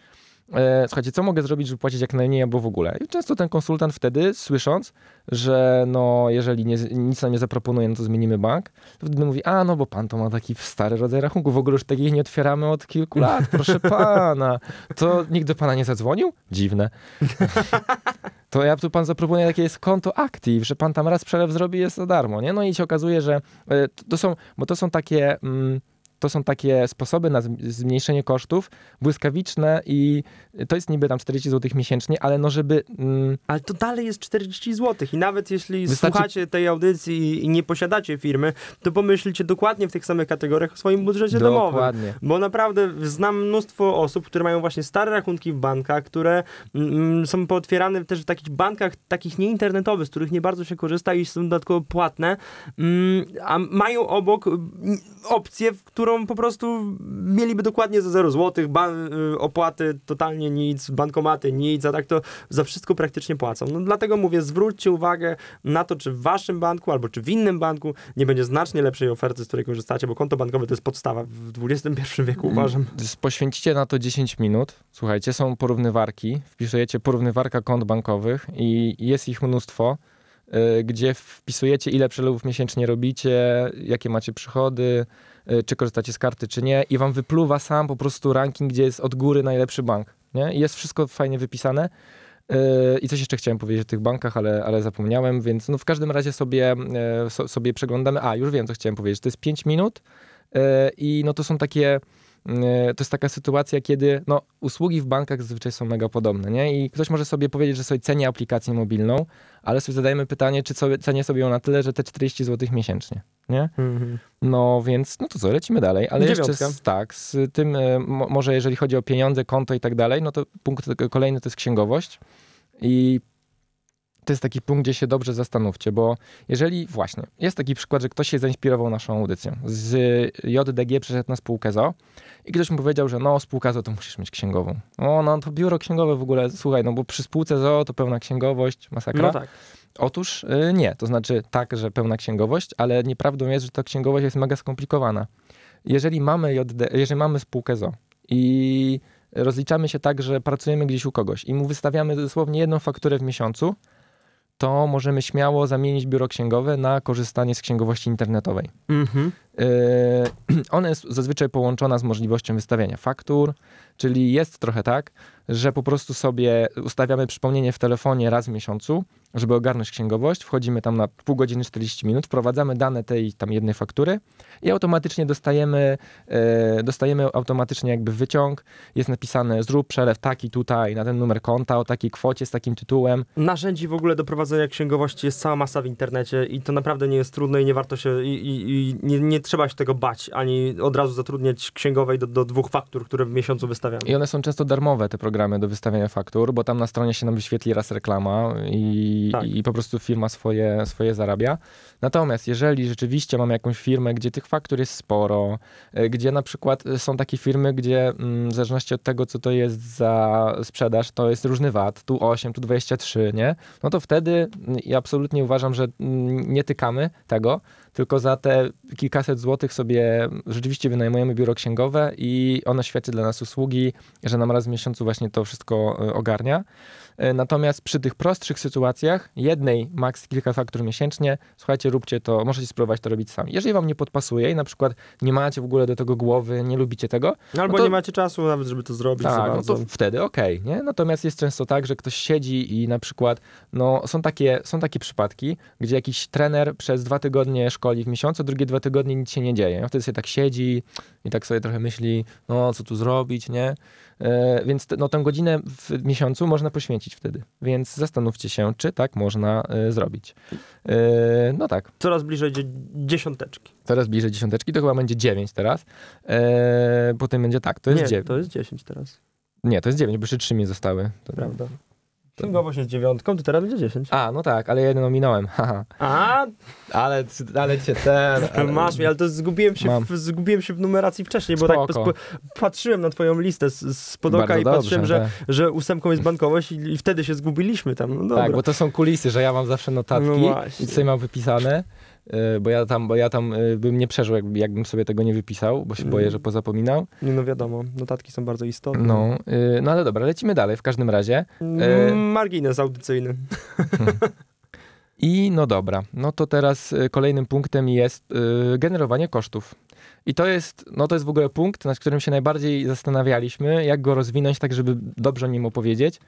E, Słuchajcie, co mogę zrobić, żeby płacić jak najmniej albo w ogóle? I często ten konsultant wtedy, słysząc, że no, jeżeli nie, nic nam nie zaproponuje, no to zmienimy bank, to wtedy mówi, a no bo pan to ma taki stary rodzaj rachunku, w ogóle już takich nie otwieramy od kilku lat, proszę pana. To nikt do pana nie zadzwonił? Dziwne. To ja tu pan zaproponuję, jakie jest konto Active, że pan tam raz przelew zrobi, jest za darmo, nie? No i się okazuje, że e, to są, bo to są takie... Mm, to są takie sposoby na zm- zmniejszenie kosztów, błyskawiczne i to jest niby tam 40 zł miesięcznie, ale no żeby... Mm, Ale to dalej jest 40 zł i nawet jeśli Wystarczy- słuchacie tej audycji i nie posiadacie firmy, to pomyślcie dokładnie w tych samych kategoriach o swoim budżecie domowym. dokładnie. Bo naprawdę znam mnóstwo osób, które mają właśnie stare rachunki w bankach, które mm, są pootwierane też w takich bankach takich nieinternetowych, z których nie bardzo się korzysta i są dodatkowo płatne, mm, a mają obok mm, opcję, w którą po prostu mieliby dokładnie za 0 zł, ban- y, opłaty totalnie nic, bankomaty nic, a tak to za wszystko praktycznie płacą. No dlatego mówię, zwróćcie uwagę na to, czy w waszym banku albo czy w innym banku nie będzie znacznie lepszej oferty, z której korzystacie, bo konto bankowe to jest podstawa w XXI wieku, uważam. S- Poświęcicie na to 10 minut. Słuchajcie, są porównywarki. Wpisujecie porównywarka kont bankowych i jest ich mnóstwo, y, gdzie wpisujecie, ile przelewów miesięcznie robicie, jakie macie przychody, czy korzystacie z karty, czy nie, i wam wypluwa sam po prostu ranking, gdzie jest od góry najlepszy bank. Nie? I jest wszystko fajnie wypisane. Y, I coś jeszcze chciałem powiedzieć o tych bankach, ale, ale zapomniałem, więc no w każdym razie sobie, so, sobie przeglądamy. A, już wiem, co chciałem powiedzieć. To jest 5 minut i no to są takie to jest taka sytuacja, kiedy no, usługi w bankach zazwyczaj są mega podobne, nie? I ktoś może sobie powiedzieć, że sobie ceni aplikację mobilną, ale sobie zadajemy pytanie, czy sobie, cenię sobie ją na tyle, że te 40 zł miesięcznie, nie? Mhm. No więc, no to co, lecimy dalej, ale jeszcze Dziewiątka. z, tak, z tym, e, mo, może jeżeli chodzi o pieniądze, konto i tak dalej, no to punkt kolejny to jest księgowość i to jest taki punkt, gdzie się dobrze zastanówcie, bo jeżeli właśnie, jest taki przykład, że ktoś się zainspirował naszą audycją, z JDG przeszedł na spółkę ZO i ktoś mu powiedział, że no spółka ZO to musisz mieć księgową. O, no to biuro księgowe w ogóle, słuchaj, no bo przy spółce ZO to pełna księgowość, masakra. No tak. Otóż y, nie, to znaczy tak, że pełna księgowość, ale nieprawdą jest, że ta księgowość jest mega skomplikowana. Jeżeli mamy, JD, jeżeli mamy spółkę ZO i rozliczamy się tak, że pracujemy gdzieś u kogoś i mu wystawiamy dosłownie jedną fakturę w miesiącu, to możemy śmiało zamienić biuro księgowe na korzystanie z księgowości internetowej. Mhm. Yy, ona jest zazwyczaj połączona z możliwością wystawiania faktur, czyli jest trochę tak, że po prostu sobie ustawiamy przypomnienie w telefonie raz w miesiącu, żeby ogarnąć księgowość, wchodzimy tam na pół godziny 40 minut, wprowadzamy dane tej tam jednej faktury i automatycznie dostajemy, yy, dostajemy automatycznie jakby wyciąg, jest napisane zrób przelew taki tutaj na ten numer konta o takiej kwocie z takim tytułem, Narzędzi w ogóle do prowadzenia księgowości jest cała masa w internecie i to naprawdę nie jest trudne i nie warto się, i, i, i nie, nie trzeba się tego bać, ani od razu zatrudniać księgowej do, do dwóch faktur, które w miesiącu wystawiamy. I one są często darmowe, te programy do wystawiania faktur, bo tam na stronie się nam wyświetli raz reklama i, Tak. i po prostu firma swoje, swoje zarabia. Natomiast jeżeli rzeczywiście mamy jakąś firmę, gdzie tych faktur jest sporo, e, gdzie na przykład są takie firmy, gdzie mm, w zależności od tego, co to jest za sprzedaż, to jest różny VAT, tu 8, tu 23, nie? No to wtedy mm, ja absolutnie uważam, że mm, nie tykamy tego, tylko za te kilkaset złotych sobie rzeczywiście wynajmujemy biuro księgowe i ono świadczy dla nas usługi, że nam raz w miesiącu właśnie to wszystko e, ogarnia. E, Natomiast przy tych prostszych sytuacjach, jednej maks kilka faktur miesięcznie, słuchajcie, róbcie to, możecie spróbować to robić sami. Jeżeli wam nie podpasuje i na przykład nie macie w ogóle do tego głowy, nie lubicie tego, Albo no to- nie macie czasu nawet, żeby to zrobić tak, no to wtedy okej, nie? Natomiast jest często tak, że ktoś siedzi i na przykład, no są takie, są takie przypadki, gdzie jakiś trener przez dwa tygodnie szkoli w miesiącu, drugie dwa tygodnie nic się nie dzieje. Wtedy sobie tak siedzi i tak sobie trochę myśli, no co tu zrobić, nie? E, więc no tę godzinę w miesiącu można poświęcić wtedy. Więc zastanówcie się, czy tak można e, zrobić. E, no tak. Coraz bliżej dzie- dziesiąteczki. Coraz bliżej dziesiąteczki, to chyba będzie dziewięć teraz. Potem będzie tak, to jest nie, dziewięć. to jest 10 teraz. Nie, to jest dziewięć, bo jeszcze trzy mi zostały. To, Prawda. Księgowość jest dziewiątką, to teraz będzie 10. A, no tak, ale jeden ominąłem. haha. A, ale, ale cię ten. Ale... masz mnie, ale to zgubiłem się, Mam. w, zgubiłem się w numeracji wcześniej, bo tak Spoko. spo, patrzyłem na twoją listę z, z podoka i patrzyłem, dobrze, że, że ósemką jest bankowość i, i wtedy się zgubiliśmy tam. No dobra. Tak, bo to są kulisy, że ja mam zawsze notatki No właśnie. i tutaj mam wypisane, bo ja tam, bo ja tam y, bym nie przeżył, jakby, jakbym sobie tego nie wypisał, bo się Mm. boję, że pozapominał. Nie, no wiadomo, notatki są bardzo istotne. No, y, no ale dobra, lecimy dalej w każdym razie. Mm, Margines audycyjny. I no dobra, no to teraz kolejnym punktem jest generowanie kosztów. I to jest, no to jest w ogóle punkt, nad którym się najbardziej zastanawialiśmy, jak go rozwinąć tak, żeby dobrze o nim opowiedzieć.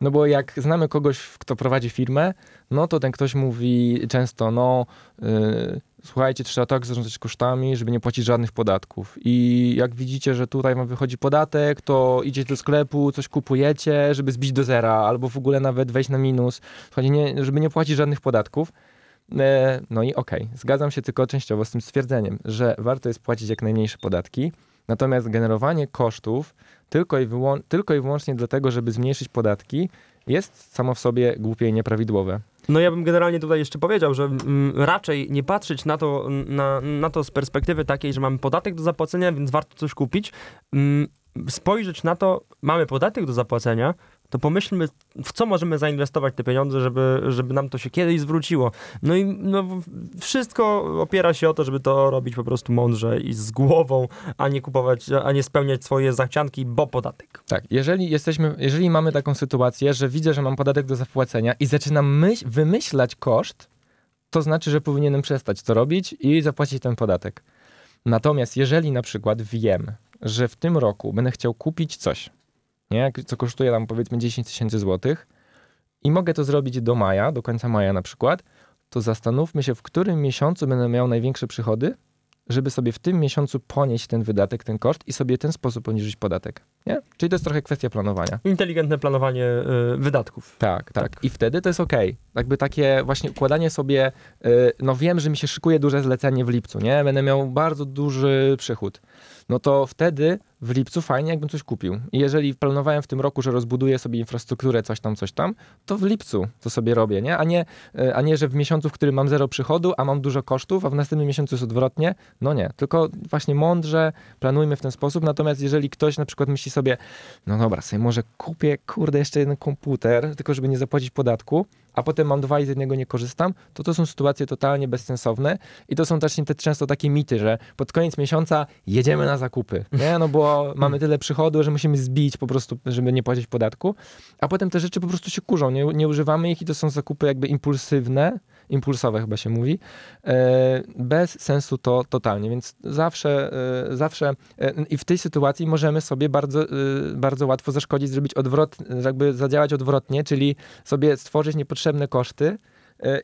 No bo jak znamy kogoś, kto prowadzi firmę, no to ten ktoś mówi często, no y, słuchajcie, trzeba tak zarządzać kosztami, żeby nie płacić żadnych podatków. I jak widzicie, że tutaj wam wychodzi podatek, to idziecie do sklepu, coś kupujecie, żeby zbić do zera, albo w ogóle nawet wejść na minus. Słuchajcie, nie, żeby nie płacić żadnych podatków. E, No i okej, zgadzam się tylko częściowo z tym stwierdzeniem, że warto jest płacić jak najmniejsze podatki, natomiast generowanie kosztów tylko i, wyłą- tylko i wyłącznie dlatego, żeby zmniejszyć podatki, jest samo w sobie głupie i nieprawidłowe. No ja bym generalnie tutaj jeszcze powiedział, że mm, raczej nie patrzeć na to, na, na to z perspektywy takiej, że mamy podatek do zapłacenia, więc warto coś kupić. Mm, spojrzeć na to, mamy podatek do zapłacenia, to pomyślmy, w co możemy zainwestować te pieniądze, żeby, żeby nam to się kiedyś zwróciło. No i no, wszystko opiera się o to, żeby to robić po prostu mądrze i z głową, a nie kupować, a nie spełniać swoje zachcianki, bo podatek. Tak, jeżeli jesteśmy, jeżeli mamy taką sytuację, że widzę, że mam podatek do zapłacenia i zaczynam myśl, wymyślać koszt, to znaczy, że powinienem przestać to robić i zapłacić ten podatek. Natomiast jeżeli na przykład wiem, że w tym roku będę chciał kupić coś, nie, co kosztuje nam powiedzmy 10 tysięcy złotych. I mogę to zrobić do maja, do końca maja na przykład, to zastanówmy się, w którym miesiącu będę miał największe przychody, żeby sobie w tym miesiącu ponieść ten wydatek, ten koszt i sobie w ten sposób poniżyć podatek. Nie? Czyli to jest trochę kwestia planowania. Inteligentne planowanie y, wydatków. Tak, tak, I wtedy to jest okej. Jakby takie właśnie układanie sobie, y, no wiem, że mi się szykuje duże zlecenie w lipcu, nie? Będę miał bardzo duży przychód. No to wtedy w lipcu fajnie, jakbym coś kupił. I jeżeli planowałem w tym roku, że rozbuduję sobie infrastrukturę, coś tam, coś tam, to w lipcu to sobie robię, nie? A nie, y, a nie że w miesiącu, w którym mam zero przychodu, a mam dużo kosztów, a w następnym miesiącu jest odwrotnie. No nie, tylko właśnie mądrze planujmy w ten sposób. Natomiast jeżeli ktoś na przykład myśli sobie, no dobra, sobie może kupię, kurde, jeszcze jeden komputer, tylko żeby nie zapłacić podatku, a potem mam dwa i z jednego nie korzystam, to to są sytuacje totalnie bezsensowne i to są też te, często takie mity, że pod koniec miesiąca jedziemy na zakupy, nie? No bo mamy tyle przychodu, że musimy zbić po prostu, żeby nie płacić podatku, a potem te rzeczy po prostu się kurzą, nie, nie używamy ich i to są zakupy jakby impulsywne, impulsowe chyba się mówi, e, bez sensu to totalnie, więc zawsze, e, zawsze e, i w tej sytuacji możemy sobie bardzo, bardzo łatwo zaszkodzić, zrobić odwrot, jakby zadziałać odwrotnie, czyli sobie stworzyć niepotrzebne koszty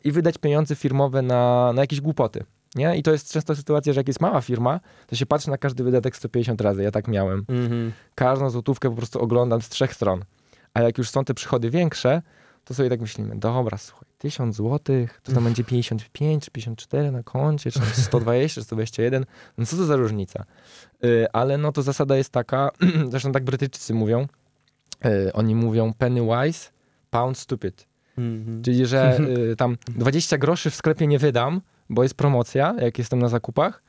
i wydać pieniądze firmowe na, na jakieś głupoty. Nie? I to jest często sytuacja, że jak jest mała firma, to się patrzy na każdy wydatek 150 razy. Ja tak miałem. Mm-hmm. Każdą złotówkę po prostu oglądam z trzech stron. A jak już są te przychody większe, to sobie tak myślimy, dobra, słuchaj, 1000 złotych, to tam będzie 55 czy 54 na koncie, czy 120 czy 121, no co to za różnica? Yy, ale no to zasada jest taka, zresztą tak Brytyjczycy mówią, yy, oni mówią penny wise, pound stupid. Mm-hmm. Czyli, że yy, tam 20 groszy w sklepie nie wydam, bo jest promocja, jak jestem na zakupach,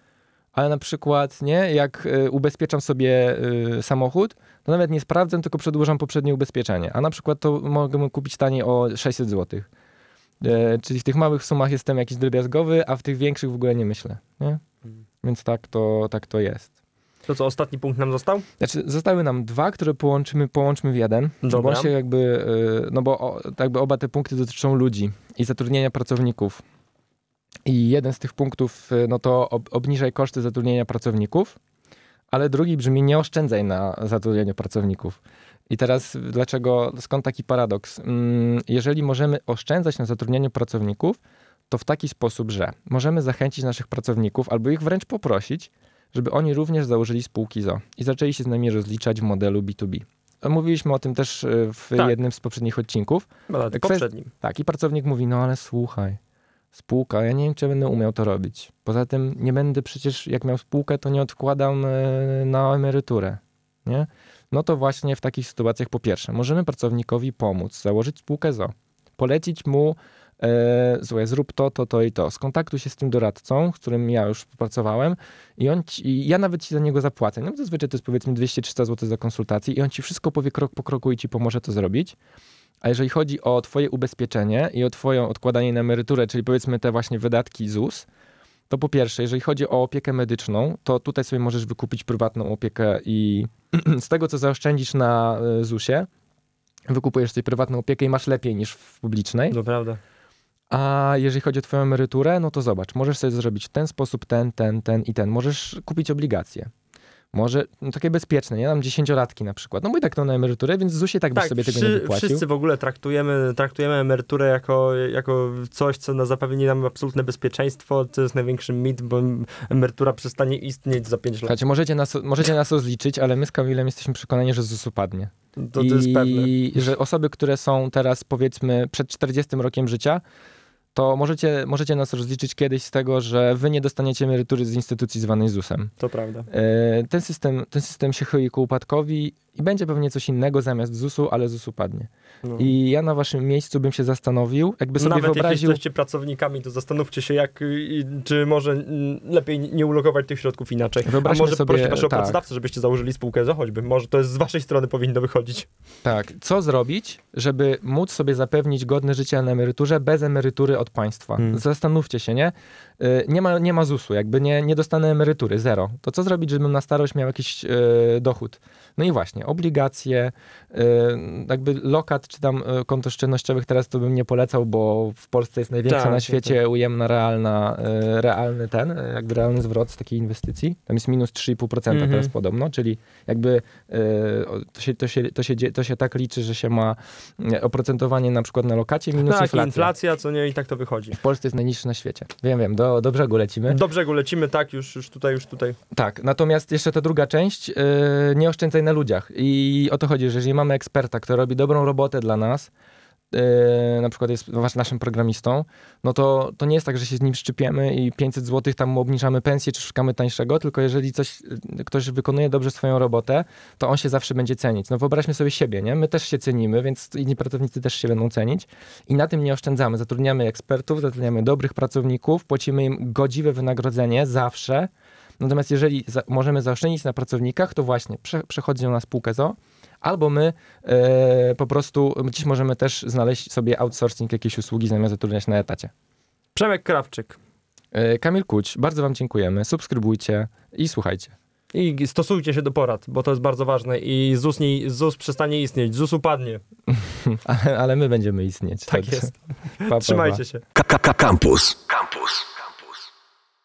ale na przykład, nie, jak y, ubezpieczam sobie y, samochód, to nawet nie sprawdzam, tylko przedłużam poprzednie ubezpieczenie. A na przykład to mogę kupić taniej o 600 zł. E, czyli w tych małych sumach jestem jakiś drobiazgowy, a w tych większych w ogóle nie myślę. Nie? Hmm. Więc tak to, tak to jest. To co, ostatni punkt nam został? Znaczy, zostały nam dwa, które połączymy, połączmy w jeden. Dobra. Bo się jakby, y, no bo jakby oba te punkty dotyczą ludzi i zatrudnienia pracowników. I jeden z tych punktów, y, no to ob obniżaj koszty zatrudnienia pracowników, ale drugi brzmi nie oszczędzaj na zatrudnieniu pracowników. I teraz dlaczego, skąd taki paradoks? Mm, jeżeli możemy oszczędzać na zatrudnieniu pracowników, to w taki sposób, że możemy zachęcić naszych pracowników albo ich wręcz poprosić, żeby oni również założyli spółki ZO i zaczęli się z nami rozliczać w modelu B2B. Mówiliśmy o tym też y, w tak. jednym z poprzednich odcinków. No, poprzednim. Tak, i pracownik mówi, no ale słuchaj, spółka, ja nie wiem, czy będę umiał to robić. Poza tym nie będę przecież, jak miał spółkę, to nie odkładam e, na emeryturę, nie? No to właśnie w takich sytuacjach po pierwsze, możemy pracownikowi pomóc, założyć spółkę ZO, polecić mu e, zrób to, to, to i to. Skontaktuj się z tym doradcą, z którym ja już pracowałem i on ci, ja nawet ci za niego zapłacę. No zazwyczaj to jest powiedzmy 200-300 zł za konsultację i on ci wszystko powie krok po kroku i ci pomoże to zrobić. A jeżeli chodzi o Twoje ubezpieczenie i o Twoje odkładanie na emeryturę, czyli powiedzmy te właśnie wydatki ZUS, to po pierwsze, jeżeli chodzi o opiekę medyczną, to tutaj sobie możesz wykupić prywatną opiekę i z tego, co zaoszczędzisz na e, ZUSie, wykupujesz sobie prywatną opiekę i masz lepiej niż w publicznej. To prawda. A jeżeli chodzi o twoją emeryturę, no to zobacz, możesz sobie zrobić w ten sposób, ten, ten, ten i ten. Możesz kupić obligacje może no, takie bezpieczne, nie? Tam dziesięciolatki na przykład. No bo i tak to na emeryturę, więc ZUSie tak, tak byś sobie tego nie wypłacił. Wszyscy w ogóle traktujemy, traktujemy emeryturę jako, jako coś, co na zapewni nam absolutne bezpieczeństwo. To jest największy mit, bo emerytura przestanie istnieć za 5 lat. Słuchajcie, możecie nas, możecie nas rozliczyć, ale my z Kamilem jesteśmy przekonani, że ZUS upadnie. To, to I jest pewne. że osoby, które są teraz powiedzmy przed 40 rokiem życia, to możecie, możecie nas rozliczyć kiedyś z tego, że wy nie dostaniecie emerytury z instytucji zwanej ZUS-em. To prawda. E, ten system, ten system się chyli ku upadkowi i będzie pewnie coś innego zamiast ZUS-u, ale ZUS upadnie. No. I ja na waszym miejscu bym się zastanowił, jakby sobie Nawet wyobraził... jeśli jesteście pracownikami, to zastanówcie się, jak, czy może lepiej nie ulokować tych środków inaczej. Wyobraźmy A może sobie, prosić waszego tak. pracodawcę, żebyście założyli spółkę za choćby. Może to jest z waszej strony powinno wychodzić. Tak. Co zrobić, żeby móc sobie zapewnić godne życie na emeryturze bez emerytury od państwa? Hmm. Zastanówcie się, nie? Y, nie ma, nie ma ZUS-u, jakby nie, nie dostanę emerytury, zero. To co zrobić, żebym na starość miał jakiś yy, dochód? No i właśnie, obligacje, yy, jakby lokat czy tam yy, konto oszczędnościowych teraz to bym nie polecał, bo w Polsce jest największa tak, na świecie tak. ujemna realna, realny ten, jakby realny zwrot z takiej inwestycji. Tam jest minus 3,5% mm -hmm. teraz podobno, czyli jakby to się, to, się, to, się, to się tak liczy, że się ma oprocentowanie na przykład na lokacie minus tak, inflacja. inflacja, co nie i tak to wychodzi. W Polsce jest najniższy na świecie. Wiem, wiem, do, do brzegu lecimy. Do brzegu lecimy, tak, już, już tutaj, już tutaj. Tak, natomiast jeszcze ta druga część, nie oszczędzaj na ludziach. I o to chodzi, że jeżeli mamy eksperta, który robi dobrą robotę dla nas, yy, na przykład jest naszym programistą, no to, to nie jest tak, że się z nim szczypiemy i 500 zł tam mu obniżamy pensję, czy szukamy tańszego, tylko jeżeli coś, yy, ktoś wykonuje dobrze swoją robotę, to on się zawsze będzie cenić. No wyobraźmy sobie siebie, nie? My też się cenimy, więc inni pracownicy też się będą cenić i na tym nie oszczędzamy. Zatrudniamy ekspertów, zatrudniamy dobrych pracowników, płacimy im godziwe wynagrodzenie zawsze, Natomiast jeżeli za, możemy zaoszczędzić na pracownikach, to właśnie prze, przechodzi na spółkę ZO, albo my e, po prostu dziś możemy też znaleźć sobie outsourcing jakiejś usługi zamiast zatrudniać na etacie. Przemek Krawczyk. E, Kamil Kuć, bardzo wam dziękujemy. Subskrybujcie i słuchajcie. I stosujcie się do porad, bo to jest bardzo ważne i ZUS, nie, ZUS przestanie istnieć, ZUS upadnie. Ale, ale my będziemy istnieć. Tak Także jest. Pa, pa, pa. Trzymajcie się. K- K- Campus. Campus.